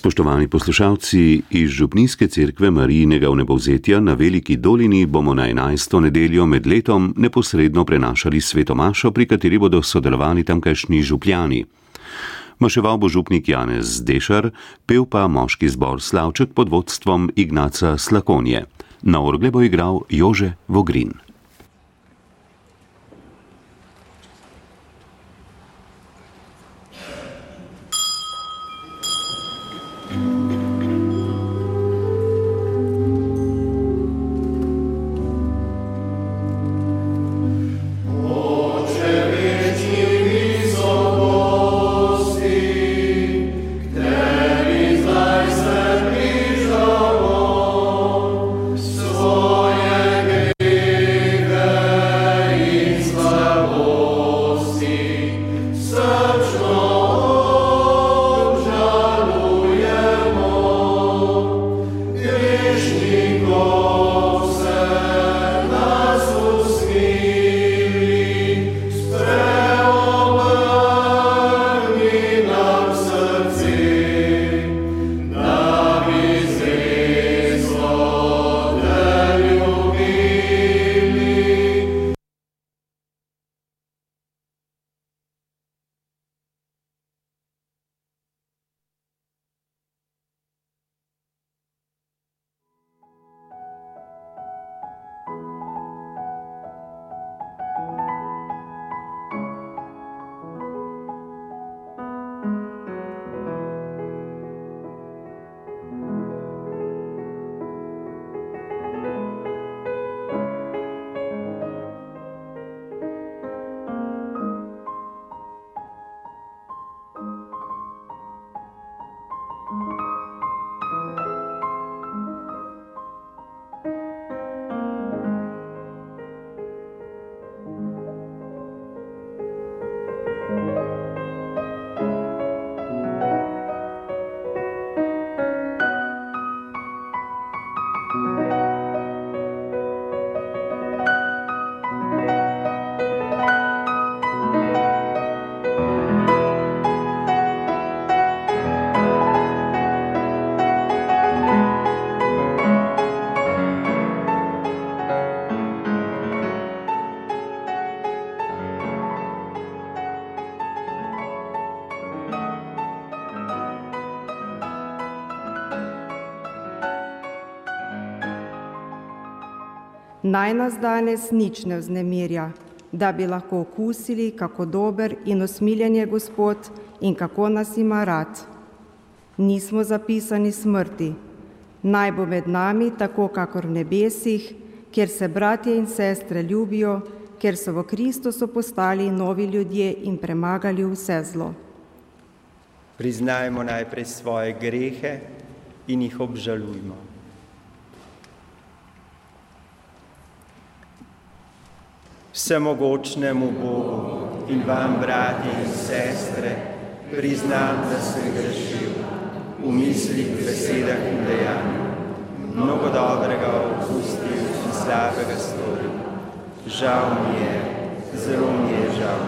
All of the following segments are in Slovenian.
Spoštovani poslušalci, iz Župnijske cerkve Marijinega vnebovzetja na Veliki dolini bomo na 11. nedeljo med letom neposredno prenašali svetomašo, pri kateri bodo sodelovali tamkajšnji župljani. Maševal bo župnik Janez Dešar, pel pa moški zbor Slavček pod vodstvom Ignaca Slakonje. Na orgle bo igral Jože Vogrin. Naj nas danes nič ne vznemirja, da bi lahko okusili, kako dober in usmiljen je Gospod in kako nas ima rad. Nismo zapisani smrti, naj bo med nami tako, kakor v nebesih, kjer se bratje in sestre ljubijo, ker so v Kristusu postali novi ljudje in premagali vse zlo. Priznajmo najprej svoje grehe in jih obžalujmo. Vsemogočnemu Bogu in vam, bratje in sestre, priznam, da sem grešil v mislih, besedah in dejanju, mnogo dobrega opustil in slabega storil. Žal mi je, zelo mi je žal.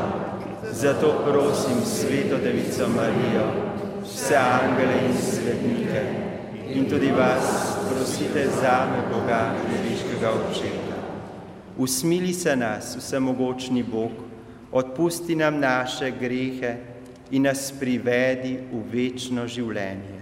Zato prosim Sveto Devico Marijo, vse angele in svetnike in tudi vas prosite zame Boga, neviškega očeta. Usmili se nas, vsemogočni Bog, odpusti nam naše grehe in nas privedi v večno življenje.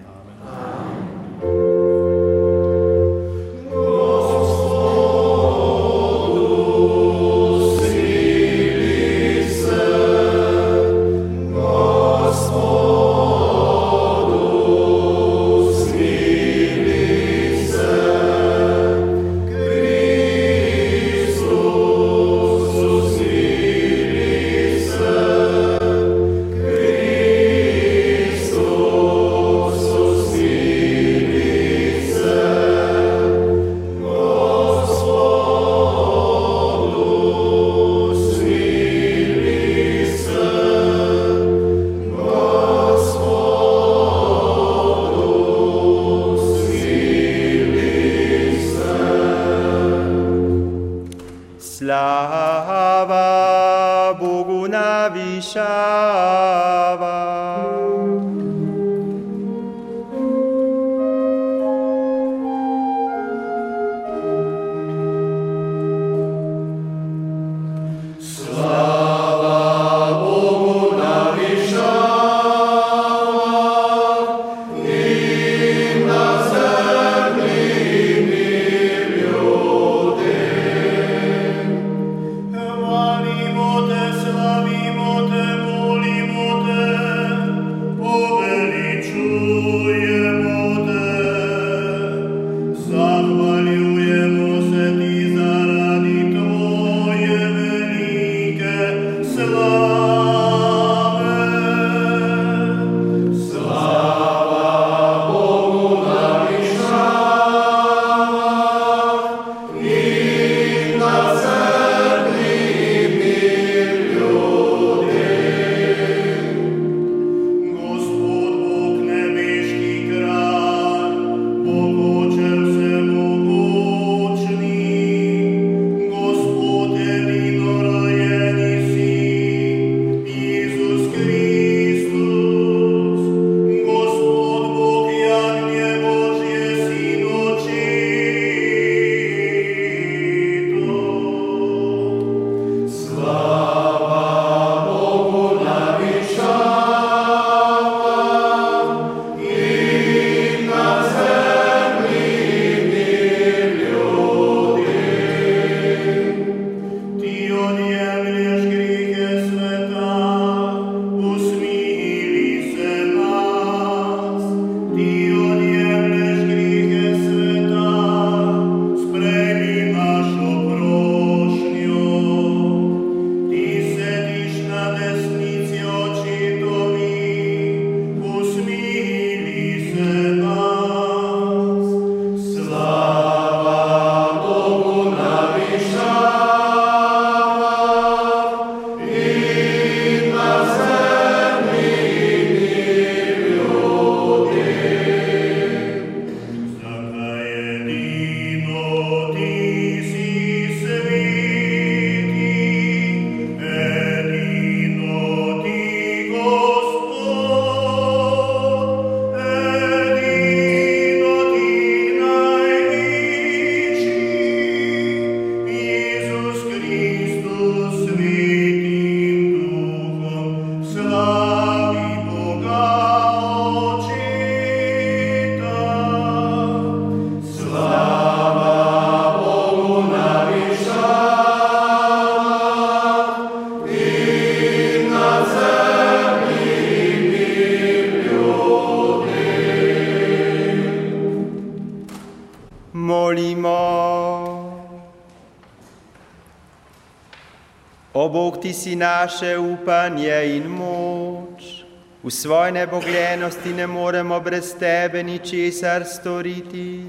Ti si naše upanje in moč. V svoji nebogljenosti ne moremo brez tebe ničesar storiti.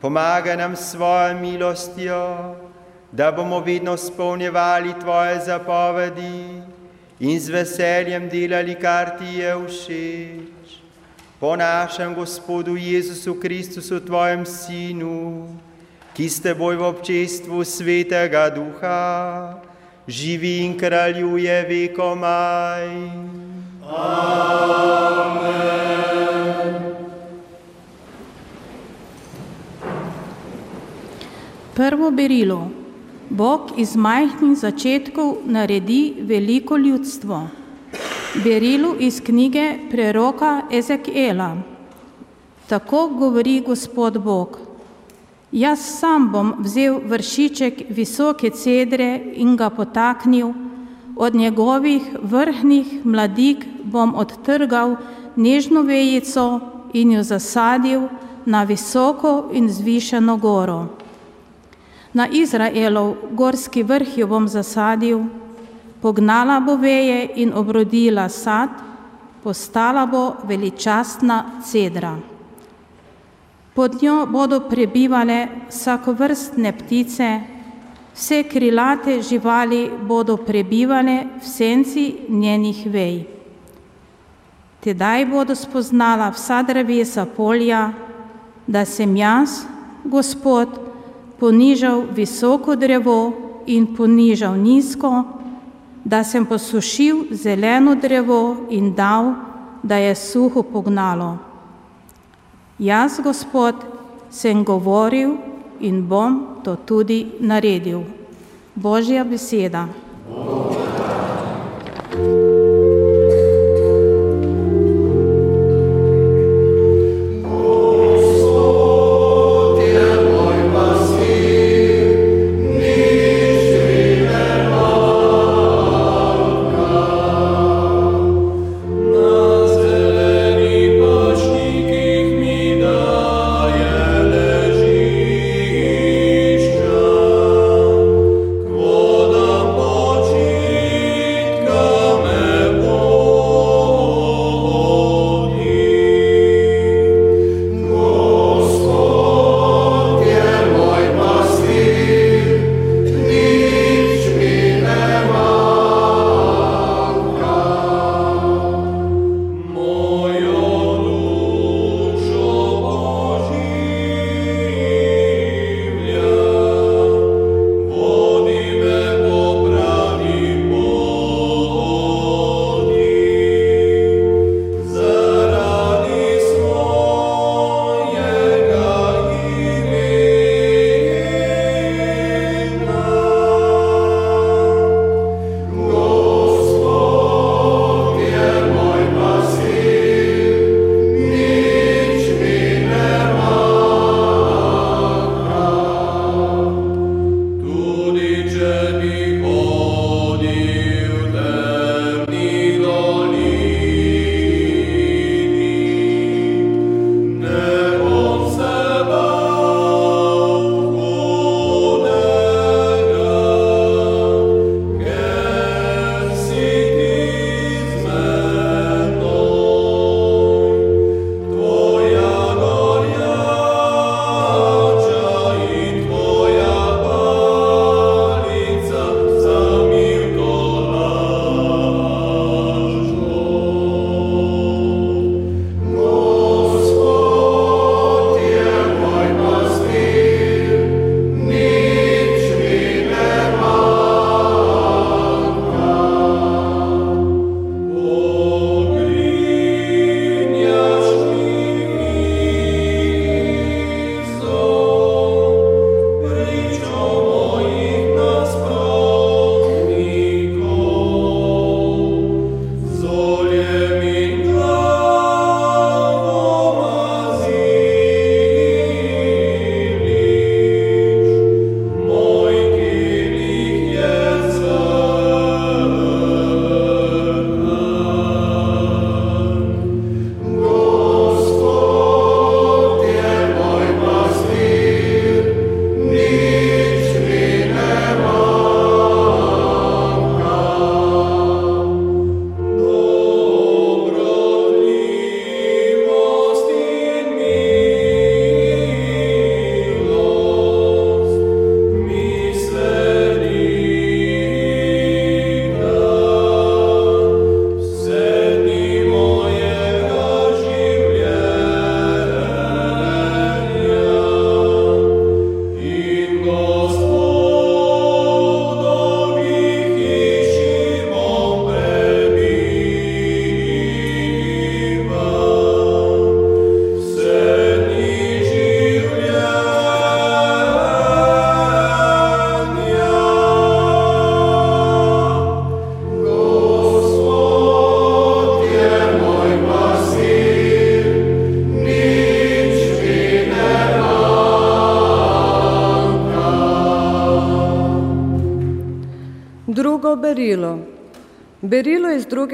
Pomagaj nam s svojo milostjo, da bomo vedno spolnjevali tvoje zapovedi in z veseljem delali, kar ti je všeč. Po našem Gospodu Jezusu Kristusu, tvojem Sinu, ki ste boj v občestvu svetega duha, živi in kraljuje vekomaj. Amen. Prvo berilo. Bog iz majhnih začetkov naredi veliko ljudstvo. Berilo iz knjige preroka Ezekiela. Tako govori Gospod Bog. Jaz sam bom vzel vršiček visoke cedre in ga potaknil, od njegovih vrhnih mladik bom odtrgal nežno vejico in jo zasadil na visoko in zvišeno goro. Na Izraelov gorski vrh jo bom zasadil, pognala bo veje in obrodila sad, postala bo veličastna cedra. Pod njo bodo prebivale vsakovrstne ptice, vse krilate živali bodo prebivale v senci njenih vej. Tedaj bodo spoznala vsa drevesa polja, da sem jaz, Gospod, ponižal visoko drevo in ponižal nizko, da sem posušil zeleno drevo in dal, da je suho pognalo. Jaz, Gospod, sem govoril in bom to tudi naredil. Božja beseda. Na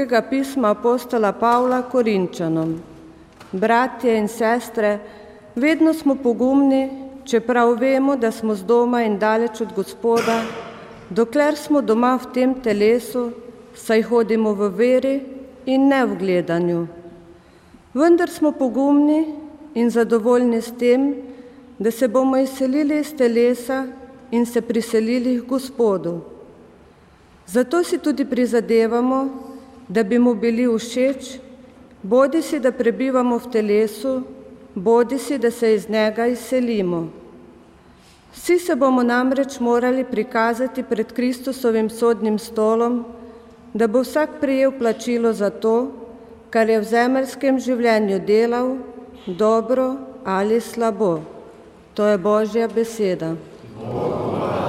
drugega pisma apostola Pavla Korinčanom. Bratje in sestre, vedno smo pogumni, čeprav vemo, da smo z doma in daleč od Gospoda, dokler smo doma v tem telesu, saj hodimo v veri in ne v gledanju. Vendar smo pogumni in zadovoljni s tem, da se bomo izselili iz telesa in se priselili k Gospodu. Zato si tudi prizadevamo, da bi mu bili všeč, bodi si, da prebivamo v telesu, bodi si, da se iz njega izselimo. Vsi se bomo namreč morali prikazati pred Kristusovim sodnim stolom, da bo vsak prijel plačilo za to, kar je v zemeljskem življenju delal, dobro ali slabo. To je Božja beseda. Bogu.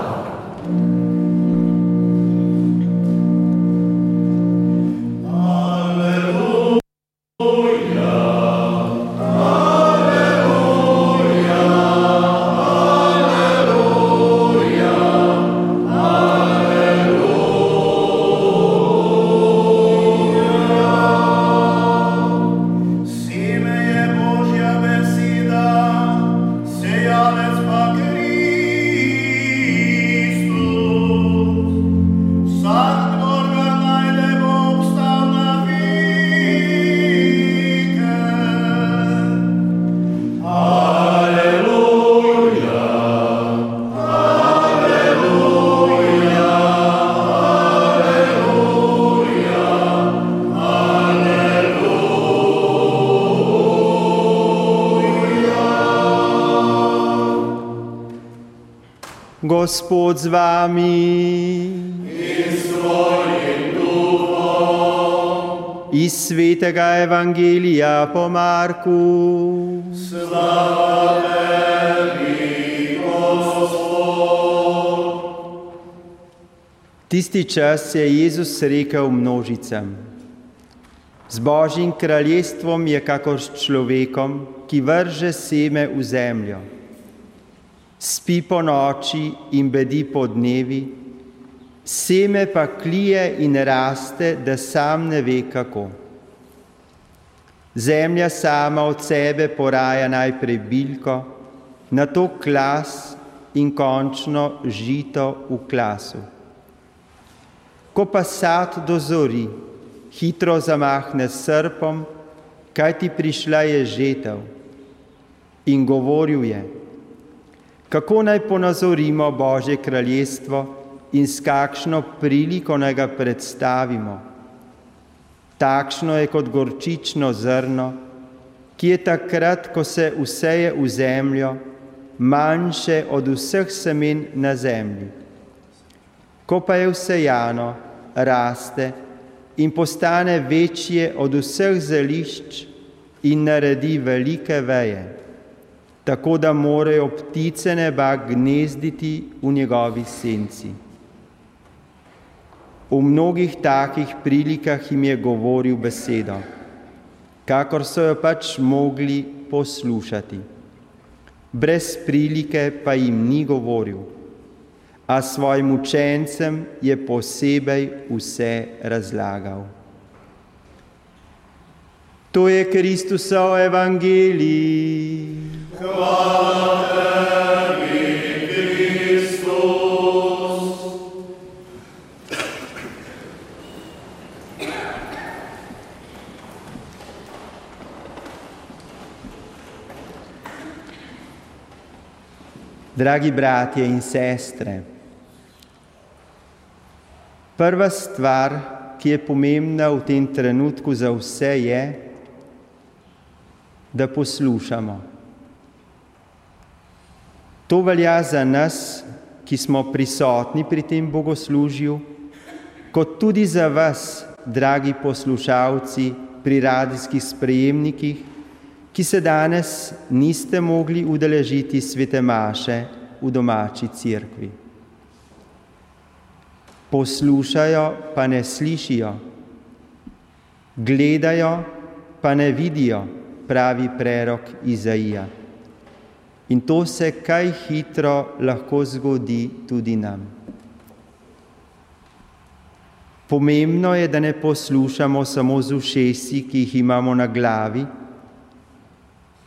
Gospod z vami. Iz svetega evangelija po Marku. Slava tebi, Tisti čas je Jezus rekel množicam: Z Božjim kraljestvom je kakor s človekom, ki vrže seme v zemljo spi po noči in bedi po dnevi, seme pa klije in raste, da sam ne ve kako. Zemlja sama od sebe poraja najprej bilko, na to klas in končno žito v klasu. Ko pa sad dozori, hitro zamahne srpom, kaj ti prišla je žetev. In govoril je, kako naj ponazorimo Božje kraljestvo in s kakšno priliko naj ga predstavimo. Takšno je kot gorčično zrno, ki je takrat, ko se useje v zemljo, manjše od vseh semen na zemlji. Ko pa je vsejano, raste in postane večje od vseh zelišč in naredi velike veje tako da morajo ptice neba gnezditi v njegovi senci. V mnogih takih prilikah jim je govoril besedo, kakor so jo pač mogli poslušati. Brez prilike pa jim ni govoril, a svojim učencem je posebej vse razlagal. To je Kristusov evangelij. Dragi bratje in sestre, prva stvar, ki je pomembna v tem trenutku za vse, je, da poslušamo. To velja za nas, ki smo prisotni pri tem bogoslužju, kot tudi za vas, dragi poslušalci pri radijskih sprejemnikih, ki se danes niste mogli udeležiti svete maše v domači cerkvi. Poslušajo, pa ne slišijo, gledajo, pa ne vidijo, pravi prerok Izaija. In to se kaj hitro lahko zgodi tudi nam. Pomembno je, da ne poslušamo samo z ušesi, ki jih imamo na glavi,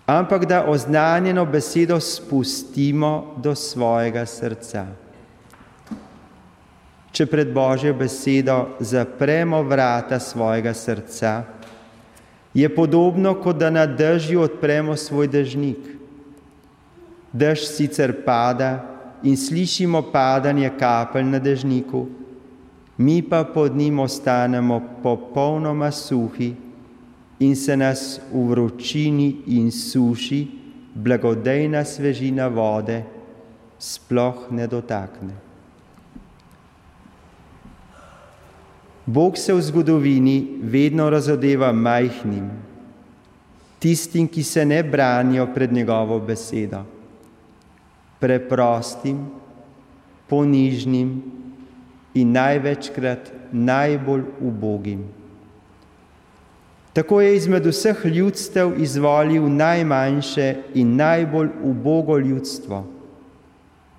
ampak da oznanjeno besedo spustimo do svojega srca. Če pred Božjo besedo zapremo vrata svojega srca, je podobno, kot da na dežju odpremo svoj dežnik. Dež sicer pada in slišimo padanje kapelj na dežniku, mi pa pod njim ostanemo popolnoma suhi in se nas v vročini in suši blagodejna svežina vode sploh ne dotakne. Bog se v zgodovini vedno razodeva majhnim, tistim, ki se ne branijo pred njegovo besedo, preprostim, ponižnim in največkrat najbolj ubogim. Tako je izmed vseh ljudstev izvolil najmanjše in najbolj ubogo ljudstvo,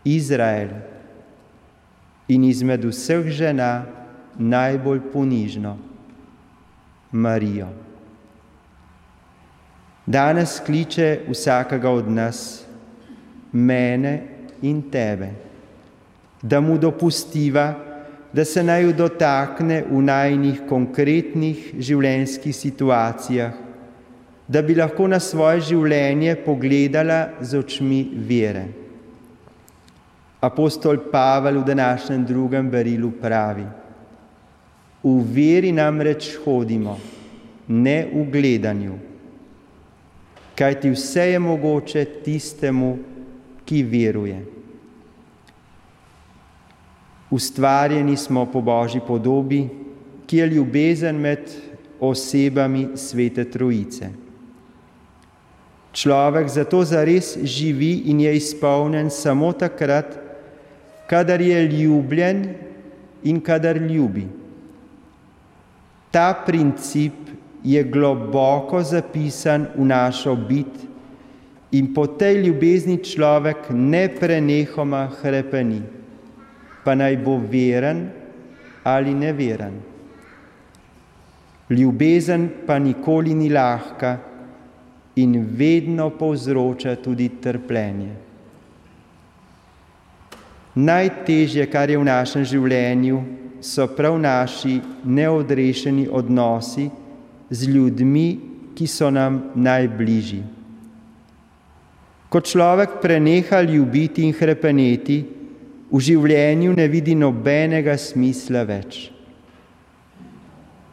Izrael, in izmed vseh žena najbolj ponižno, Marijo. Danes kliče vsakega od nas, mene in tebe, da mu dopustiva, da se naj dotakne v najnih konkretnih življenjskih situacijah, da bi lahko na svoje življenje pogledala z očmi vere. Apostol Pavel v današnjem drugem berilu pravi: V veri namreč hodimo, ne v gledanju, kajti vse je mogoče tistemu, ki veruje. Ustvarjeni smo po božji podobi, ki je ljubezen med osebami svete Trojice. Človek zato zares živi in je izpolnjen samo takrat, kadar je ljubljen in kadar ljubi. Ta princip je globoko zapisan v našo bit in po tej ljubezni človek ne prenehoma hrepeni, pa naj bo veren ali neveren. Ljubezen pa nikoli ni lahka in vedno povzroča tudi trpljenje. Najtežje, kar je v našem življenju, so prav naši neodrešeni odnosi z ljudmi, ki so nam najbližji. Ko človek preneha ljubiti in hrepeneti, v življenju ne vidi nobenega smisla več.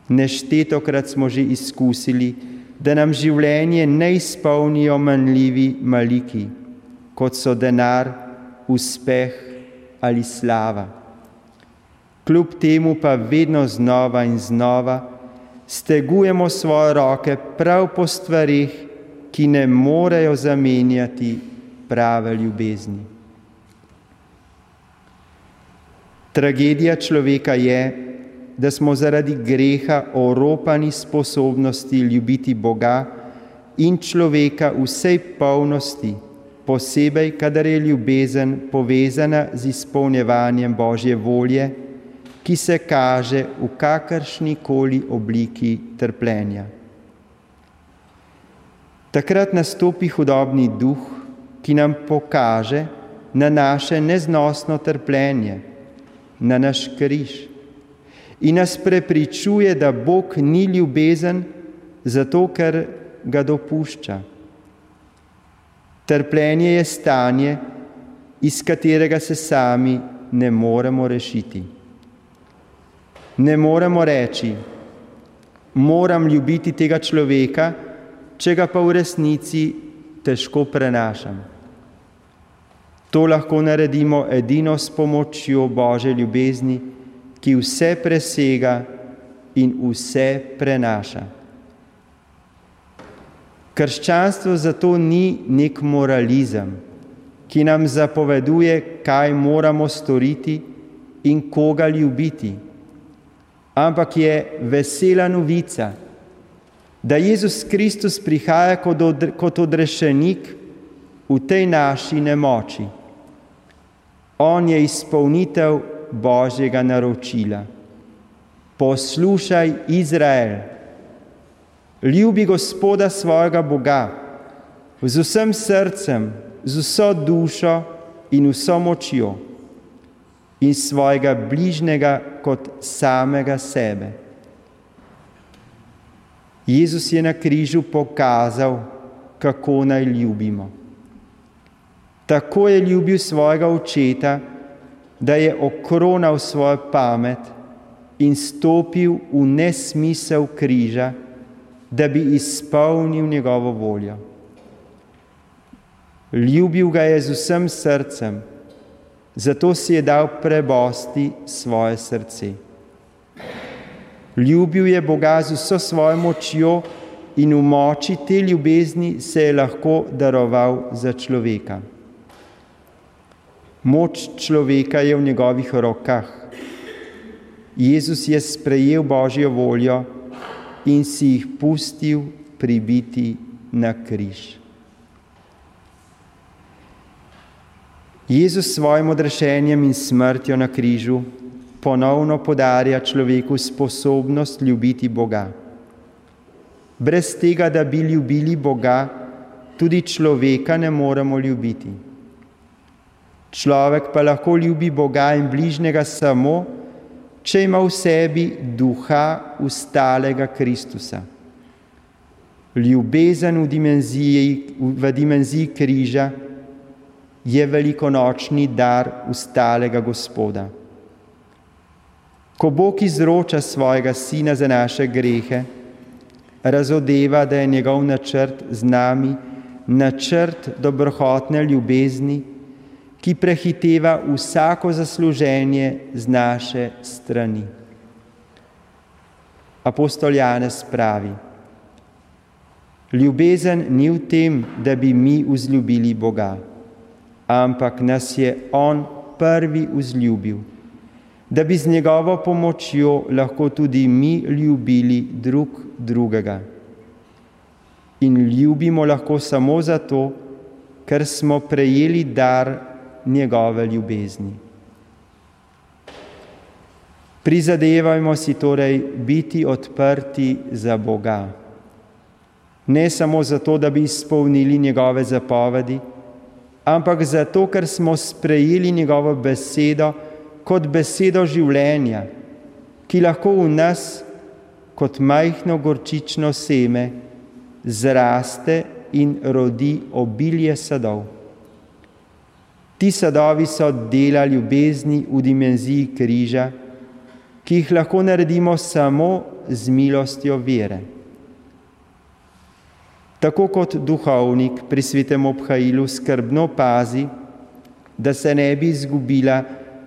Neštetokrat smo že izkusili, da nam življenje ne izpolnijo manljivi maliki, kot so denar, uspeh ali slava kljub temu pa vedno znova in znova stegujemo svoje roke prav po stvarih, ki ne morejo zamenjati prave ljubezni. Tragedija človeka je, da smo zaradi greha oropani sposobnosti ljubiti Boga in človeka v vsej polnosti, posebej, kadar je ljubezen povezana z izpolnjevanjem Božje volje ki se kaže v kakršni koli obliki trpljenja. Takrat nastopi hudobni duh, ki nam pokaže na naše neznosno trpljenje, na naš križ in nas prepričuje, da Bog ni ljubezen, zato ker ga dopušča. Trpljenje je stanje, iz katerega se sami ne moremo rešiti ne moremo reči, moram ljubiti tega človeka, če ga pa v resnici težko prenašam. To lahko naredimo edino s pomočjo Božje ljubezni, ki vse presega in vse prenaša. Krščanstvo zato ni nek moralizem, ki nam zapoveduje, kaj moramo storiti in koga ljubiti ampak je vesela novica, da Jezus Kristus prihaja kot, od, kot odrešenik v tej naši nemoči. On je izpolnitev Božjega naročila. Poslušaj, Izrael, ljubi Gospoda svojega Boga z vsem srcem, z vso dušo in vso močjo in svojega bližnjega kot samega sebe. Jezus je na križu pokazal, kako naj ljubimo. Tako je ljubil svojega očeta, da je okronal svojo pamet in stopil v nesmisel križa, da bi izpolnil njegovo voljo. Ljubil ga je z vsem srcem, zato si je dal prebosti svoje srce. Ljubil je Boga z vso svojo močjo in v moči te ljubezni se je lahko daroval za človeka. Moč človeka je v njegovih rokah. Jezus je sprejel Božjo voljo in si jih pustil pribiti na križ. Jezus s svojim odrešenjem in smrtjo na križu ponovno podarja človeku sposobnost ljubiti Boga. Brez tega, da bi ljubili Boga, tudi človeka ne moremo ljubiti. Človek pa lahko ljubi Boga in bližnjega samo, če ima v sebi duha ustalega Kristusa. Ljubezen v dimenziji, v dimenziji križa je velikonočni dar ustalega Gospoda. Ko Bog izroča svojega sina za naše grehe, razodeva, da je njegov načrt z nami načrt dobrohotne ljubezni, ki prehiteva vsako zasluženje z naše strani. Apostol Janez pravi: Ljubezen ni v tem, da bi mi vzljubili Boga ampak nas je On prvi vzljubil, da bi z njegovo pomočjo lahko tudi mi ljubili drug drugega. In ljubimo lahko samo zato, ker smo prejeli dar njegove ljubezni. Prizadevajmo si torej biti odprti za Boga. Ne samo zato, da bi izpolnili njegove zapovedi, ampak zato, ker smo sprejeli njegovo besedo kot besedo življenja, ki lahko v nas, kot majhno gorčično seme, zraste in rodi obilje sadov. Ti sadovi so dela ljubezni v dimenziji križa, ki jih lahko naredimo samo z milostjo vere. Tako kot duhovnik pri svetem obhajilu skrbno pazi, da se ne bi izgubila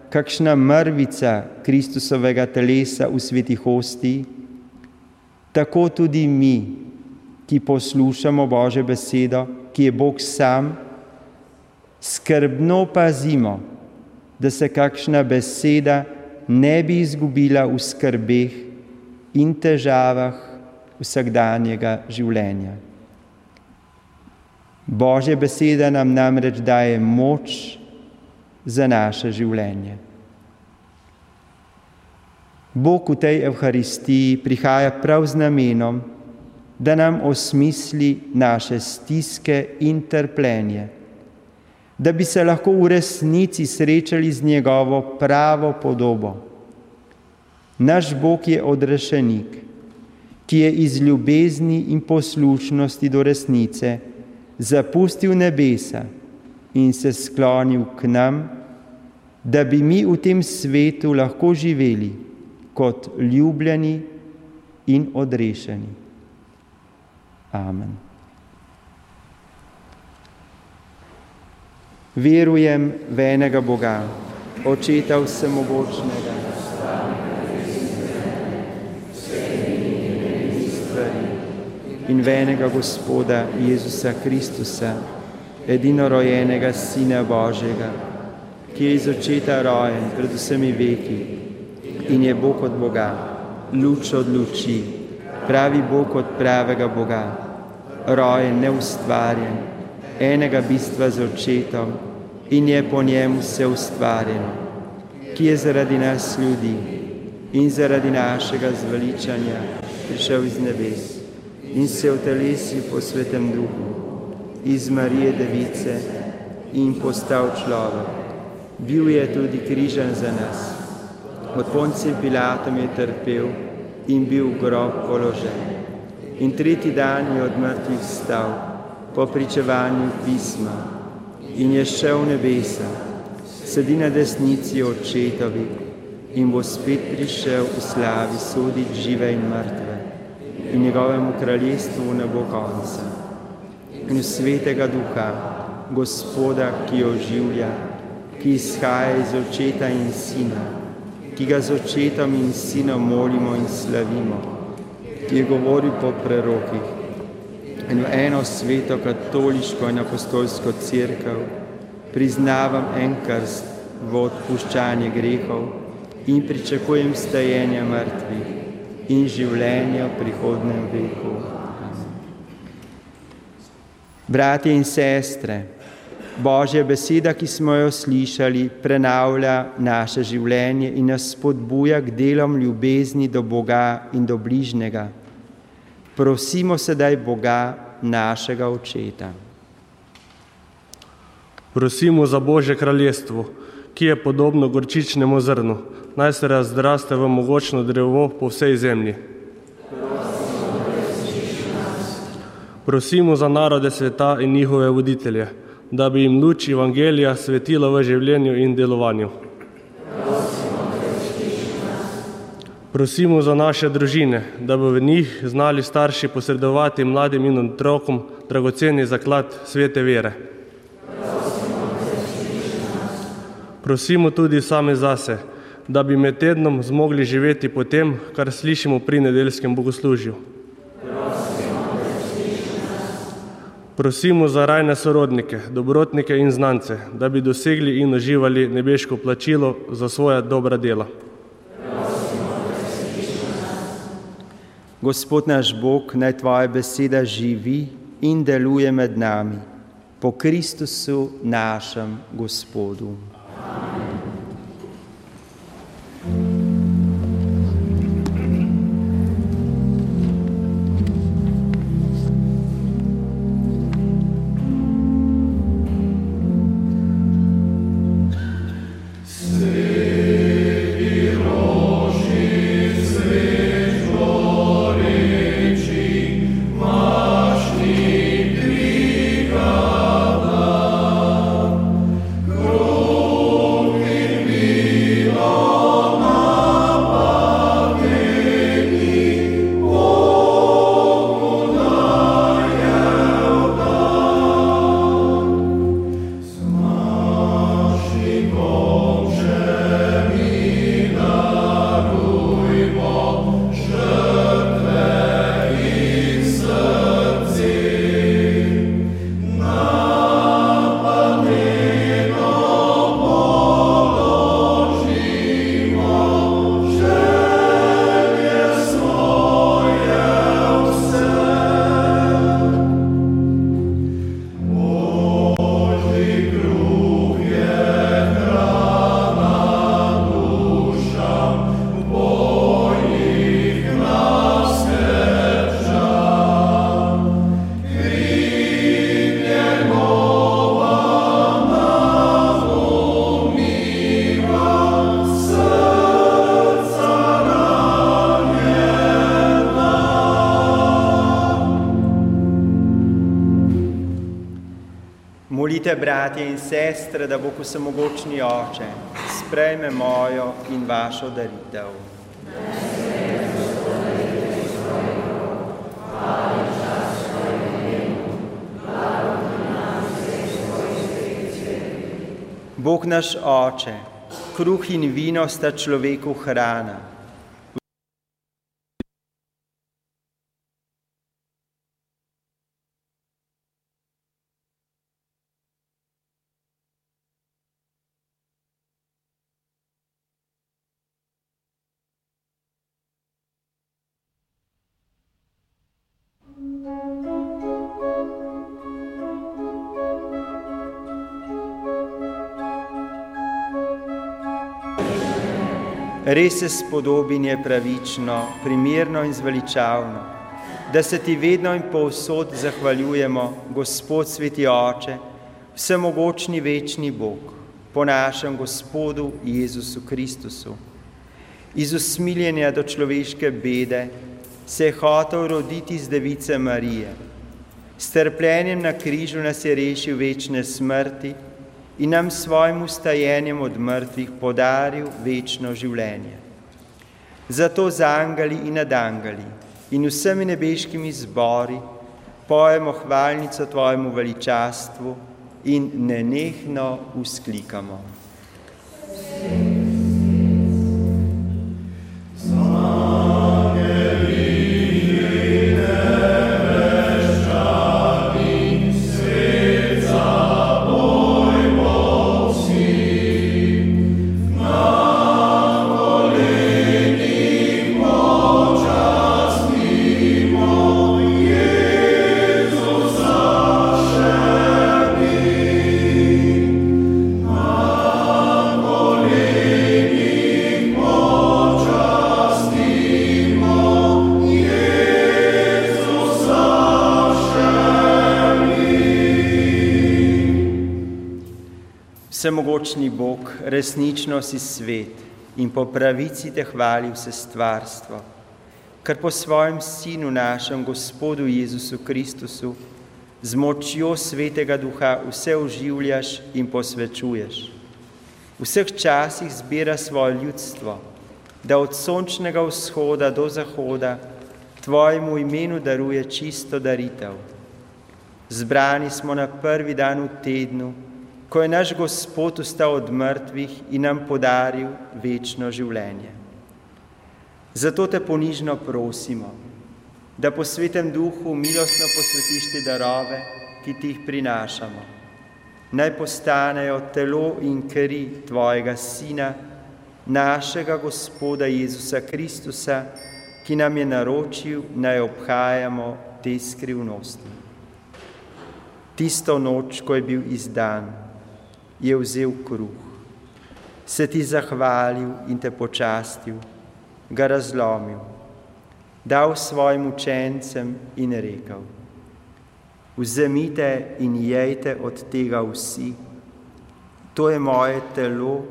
kakšna mrvica Kristusovega telesa v svetih hosti, tako tudi mi, ki poslušamo Božjo besedo, ki je Bog sam, skrbno pazimo, da se kakšna beseda ne bi izgubila v skrbeh in težavah vsakdanjega življenja. Božja beseda nam namreč daje moč za naše življenje. Bog v tej Evharistiji prihaja prav z namenom, da nam osmisli naše stiske in trpljenje, da bi se lahko v resnici srečali z njegovo pravo podobo. Naš Bog je odrešenik, ki je iz ljubezni in poslušnosti do resnice zapustil nebesa in se sklonil k nam, da bi mi v tem svetu lahko živeli kot ljubljeni in odrešeni. Amen. Verujem v enega Boga, očeta vsemogočnega. in venega Gospoda Jezusa Kristusa, edinorojenega Sina Božjega, ki je iz očeta rojen pred vsemi veki in je Bog od Boga, luč od luči, pravi Bog od pravega Boga, rojen, neustvarjen, enega bistva z očetom in je po njemu vse ustvarjeno, ki je zaradi nas ljudi in zaradi našega zveličanja prišel iz nebes in se vtelesil po svetem duhu iz Marije Device in postal človek. Bil je tudi križan za nas. Od Poncija Pilatom je trpel in bil v grob položen. In tretji dan je od mrtvih stal po pričevanju pisma in je šel v nebesa, sedi na desnici očetovi in bo spet prišel v slavi soditi žive in mrtve in njegovemu kraljestvu ne bo konca. In svetega duha, gospoda, ki oživlja, ki izhaja iz očeta in sina, ki ga z očetom in sinom molimo in slavimo, ki je govoril po prerokih in v eno sveto katoliško in apostolsko crkvo priznavam en krst v odpuščanje grehov in pričakujem stajenja mrtvih in življenja v prihodnem veku. Bratje in sestre, Božja beseda, ki smo jo slišali, prenavlja naše življenje in nas spodbuja k delom ljubezni do Boga in do bližnjega. Prosimo sedaj Boga, našega Očeta. Prosimo za Božje kraljestvo, ki je podobno gorčičnemu zrnu, naj se razdraste v mogočno drevo po vsej zemlji. Prosimo za narode sveta in njihove voditelje, da bi jim luč Evangelija svetila v življenju in delovanju. Prosimo za naše družine, da bi v njih znali starši posredovati mladim in otrokom dragoceni zaklad svete vere. Prosimo tudi sami zase, da bi med tednom zmogli živeti po tem, kar slišimo pri nedeljskem bogoslužju. Prosimo za rajne sorodnike, dobrotnike in znance, da bi dosegli in uživali nebeško plačilo za svoja dobra dela. Gospod naš Bog, naj Tvoja beseda živi in deluje med nami, po Kristusu našem Gospodu. Sestre, da bo vsemogočni oče sprejme mojo in vašo daritev. Bog naš oče, kruh in vino sta človeku hrana. Res se spodobin je pravično, primerno in zveličavno, da se ti vedno in povsod zahvaljujemo, Gospod sveti Oče, vsemogočni večni Bog, po našem Gospodu Jezusu Kristusu. Iz usmiljenja do človeške bede se je hotel roditi z device Marije. S trpljenjem na križu nas je rešil večne smrti in nam svojim ustajenjem od mrtvih podaril večno življenje. Zato z angeli in nadangali in vsemi nebeškimi zbori pojemo hvalnico Tvojemu veličastvu in nenehno usklikamo. Vsemogočni Bog, resnično si svet in po pravici te hvali vse stvarstvo, kar po svojem Sinu našem, Gospodu Jezusu Kristusu, z močjo svetega duha vse oživljaš in posvečuješ. V vseh časih zbira svoje ljudstvo, da od sončnega vzhoda do zahoda tvojemu imenu daruje čisto daritev. Zbrani smo na prvi dan v tednu, ko je naš Gospod ustal od mrtvih in nam podaril večno življenje. Zato te ponižno prosimo, da po svetem duhu milostno posvetiš te darove, ki ti jih prinašamo. Naj postanejo telo in kri Tvojega Sina, našega Gospoda Jezusa Kristusa, ki nam je naročil, naj obhajamo te skrivnosti. Tisto noč, ko je bil izdan, je vzel kruh, se ti zahvalil in te počastil, ga razlomil, dal svojim učencem in rekel: Vzemite in jejte od tega vsi, to je moje telo,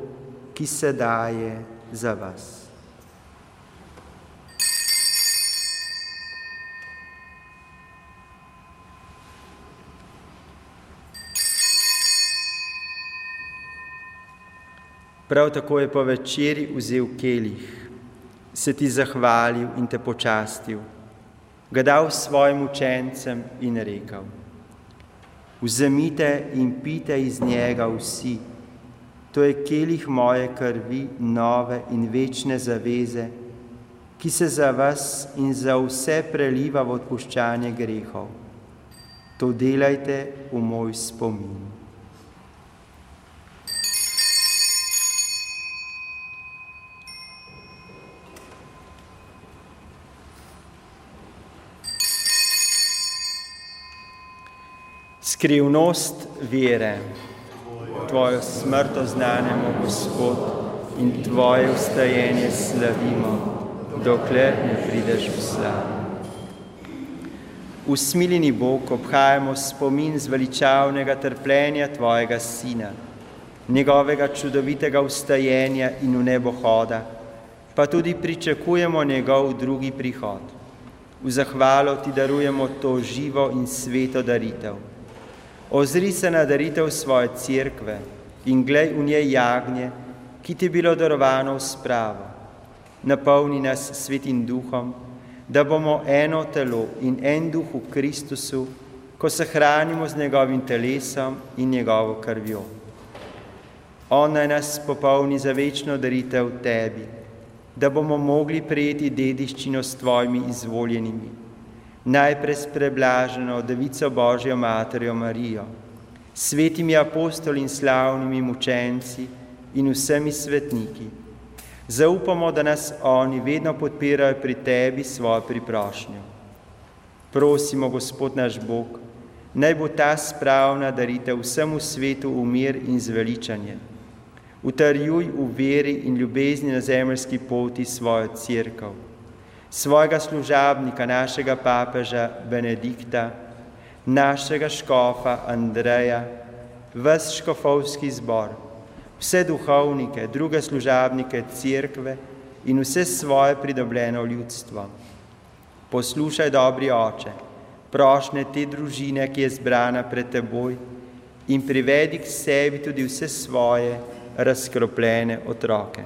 ki se daje za vas. Prav tako je po večeri vzel kelih, se ti zahvalil in te počastil, ga dal svojim učencem in rekel: Vzemite in pite iz njega vsi, to je kelih moje krvi, nove in večne zaveze, ki se za vas in za vse preliva v odpuščanje grehov. To delajte v moj spomin. Skrivnost vere, Tvojo smrt oznanjamo, Gospod, in Tvoje ustajenje slavimo, dokler ne prideš v slavo. Usmiljeni Bog, obhajamo spomin zveličavnega trpljenja Tvojega Sina, njegovega čudovitega ustajenja in v nebo hoda, pa tudi pričakujemo njegov drugi prihod. V zahvalo Ti darujemo to živo in sveto daritev. Ozri se na daritev svoje cerkve in glej v njej jagnje, ki ti je bilo darovano v spravo. Napolni nas svetim duhom, da bomo eno telo in en duh v Kristusu, ko se hranimo z njegovim telesom in njegovo krvjo. On naj nas popolni za večno daritev tebi, da bomo mogli prejeti dediščino s tvojimi izvoljenimi najprej s preblaženo Devico Božjo Materjo Marijo, svetimi apostoli in slavnimi mučenci in vsemi svetniki. Zaupamo, da nas oni vedno podpirajo pri tebi svojo priprošnjo. Prosimo, Gospod naš Bog, naj bo ta spravna daritev vsemu svetu v mir in zveličanje. Utrjuj v veri in ljubezni na zemljski poti svojo crkvo, svojega služabnika, našega papeža Benedikta, našega škofa Andreja, ves škofovski zbor, vse duhovnike, druge služabnike crkve in vse svoje pridobljeno ljudstvo. Poslušaj, dobri oče, prošnje te družine, ki je zbrana pred teboj, in privedi k sebi tudi vse svoje razkropljene otroke.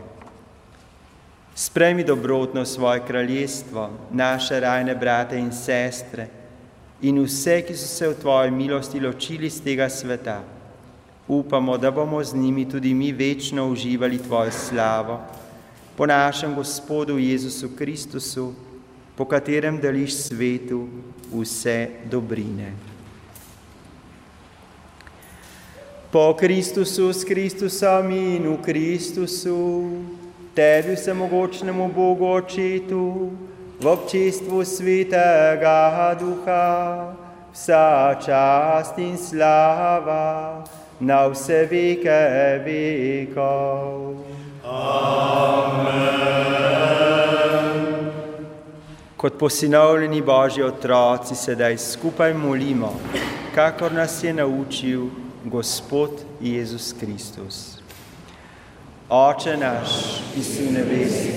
Spremi dobrotno svoje kraljestvo, naše rajne brate in sestre in vse, ki so se v tvoji milosti ločili z tega sveta. Upamo, da bomo z njimi tudi mi večno uživali tvojo slavo, po našem Gospodu Jezusu Kristusu, po katerem deliš svetu vse dobrine. Po Kristusu, s Kristusom in v Kristusu, tebi vsemogočnemu Bogu očetu, v občestvu svetega duha, vsa čast in slava na vse veke vekov. Amen. Kot posinovljeni Božji otroci sedaj skupaj molimo, kakor nas je naučil Gospod Jezus Kristus. Oče naš, ki si v nebesi,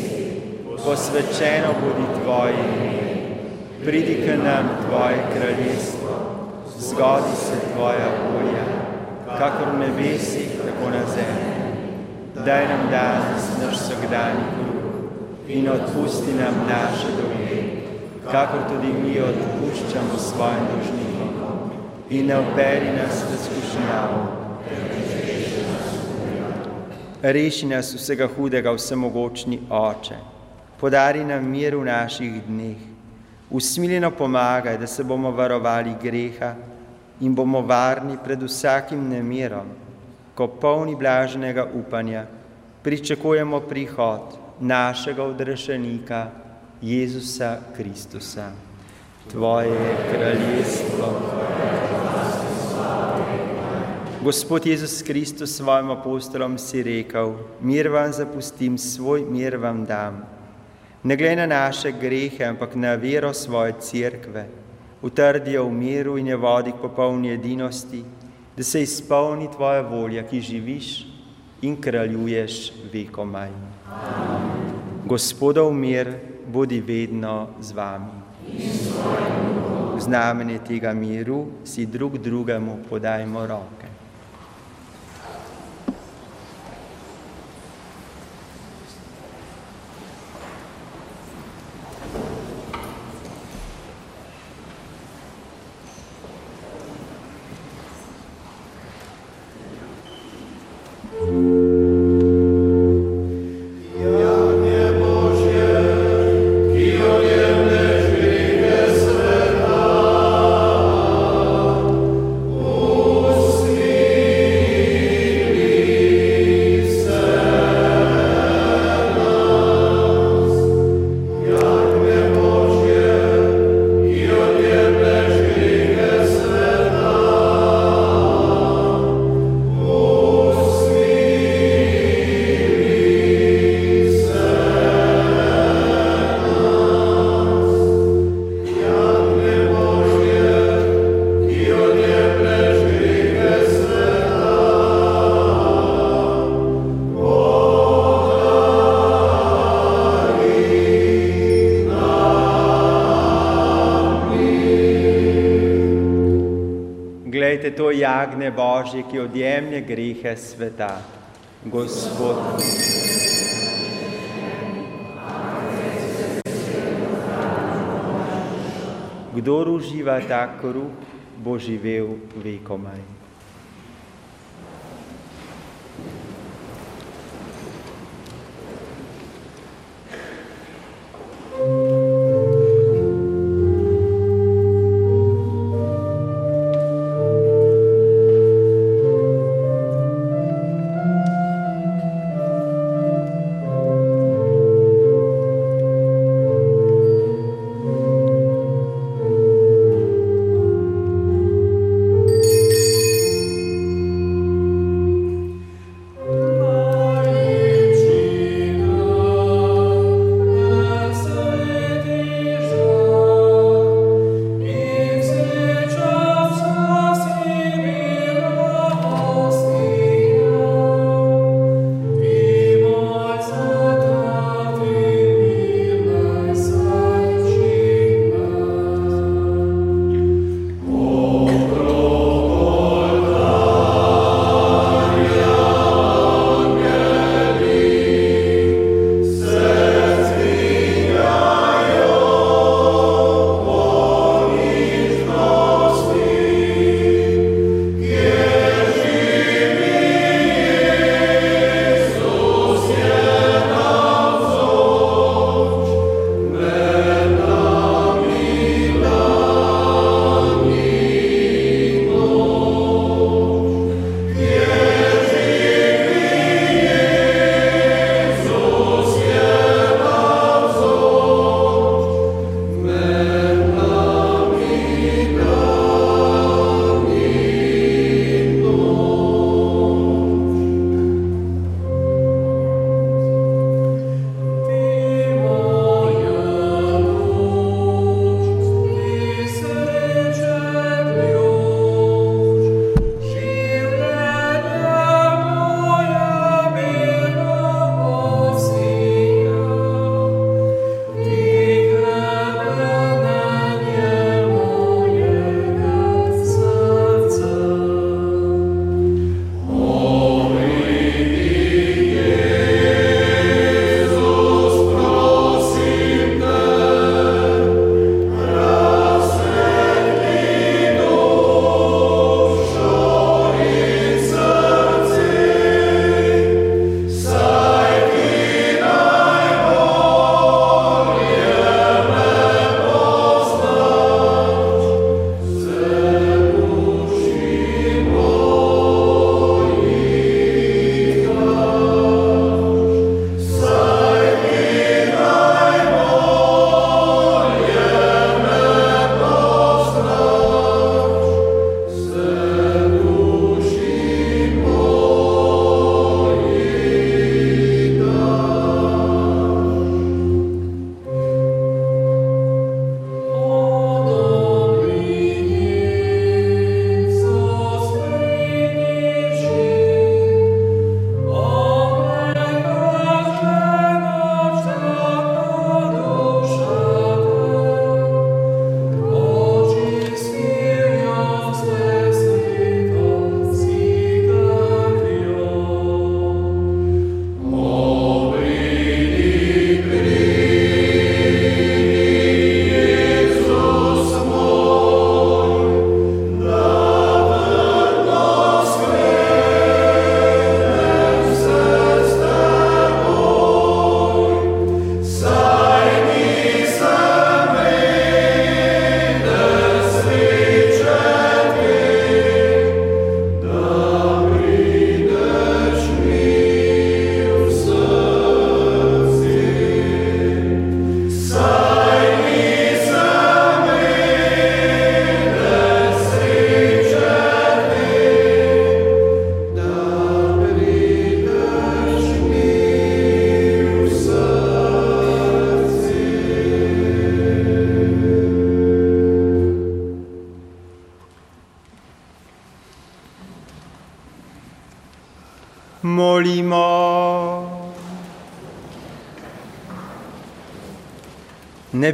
posvečeno bodi Tvoje ime, pridi k nam Tvoje kraljestvo, zgodi se Tvoja volja, kakor v nebesi, tako na zemlji. Daj nam danes naš vsakdanji kruh in odpusti nam naše dolge, kakor tudi mi odpuščamo svojim dolžnikom in ne operi nas v skušnjavo. Reši nas vsega hudega, vsemogočni Oče. Podari nam mir v naših dneh. Usmiljeno pomagaj, da se bomo varovali greha in bomo varni pred vsakim nemirom, ko polni blaženega upanja pričakujemo prihod našega odrešenika Jezusa Kristusa. Tvoje je kraljestvo. Gospod Jezus Kristus svojim apostolom si rekel, mir vam zapustim, svoj mir vam dam. Ne glede na naše grehe, ampak na vero svoje cerkve, utrdijo v miru in je vodi k popolni edinosti, da se izpolni tvoja volja, ki živiš in kraljuješ vekomaj. Gospodov mir bodi vedno z vami. V znamenje tega miru si drug drugemu podajmo roke. Božje, ki odjemlje grehe sveta. Gospod. Kdor uživa ta kruh, bo živel vekomaj.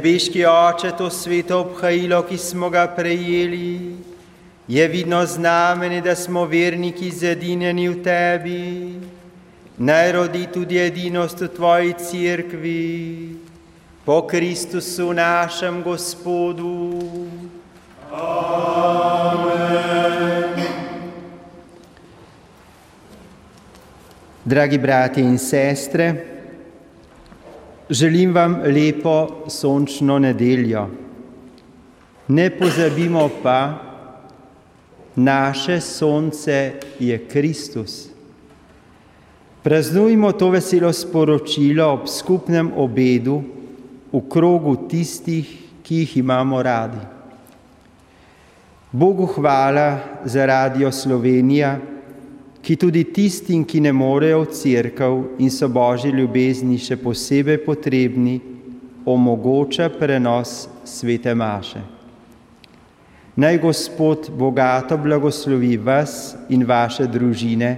Nebeški oče, to sveto obhajilo, ki smo ga prejeli, je vidno znamenje, da smo verniki zedinjeni v tebi. Naj rodi tudi edinost v tvoji cerkvi, po Kristusu našem Gospodu. Amen. Dragi bratje in sestre, želim vam lepo sončno nedeljo. Ne pozabimo pa, naše sonce je Kristus. Praznujmo to veselo sporočilo ob skupnem obedu v krogu tistih, ki jih imamo radi. Bogu hvala za Radio Slovenija, ki tudi tistim, ki ne morejo v crkav in so božji ljubezni še posebej potrebni, omogoča prenos svete maše. Naj Gospod bogato blagoslovi vas in vaše družine,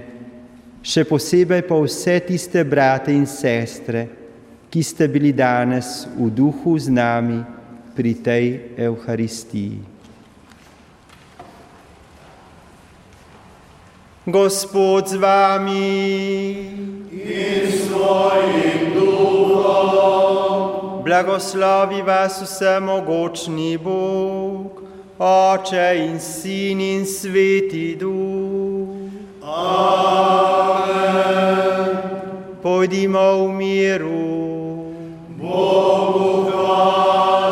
še posebej pa vse tiste brate in sestre, ki ste bili danes v duhu z nami pri tej Evharistiji. Gospod z vami in s tvojim duhom. Blagoslovi vas vsemogočni Bog, Oče in Sin in Sveti Duh. Amen. Pojdimo v miru. Bogu hvala.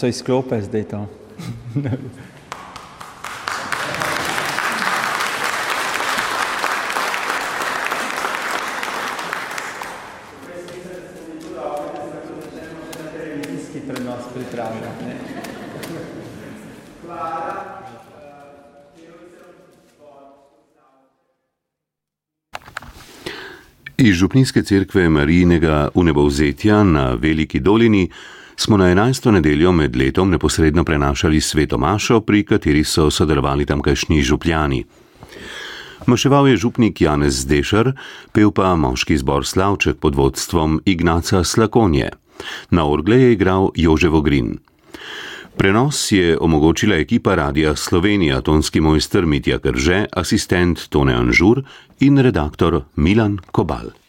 So izklope zdaj to? Iz Župnijske cerkve Marijinega unebovzetja na Veliki dolini smo na 11. nedeljo med letom neposredno prenašali sveto mašo, pri kateri so sodelovali tamkajšnji župljani. Maševal je župnik Janez Zdešar, pel pa moški zbor Slavček pod vodstvom Ignaca Slakonje. Na orgle je igral Joževo Grin. Prenos je omogočila ekipa Radia Slovenija, tonski mojster Mitja Krže, asistent Tone Anžur in redaktor Milan Kobal.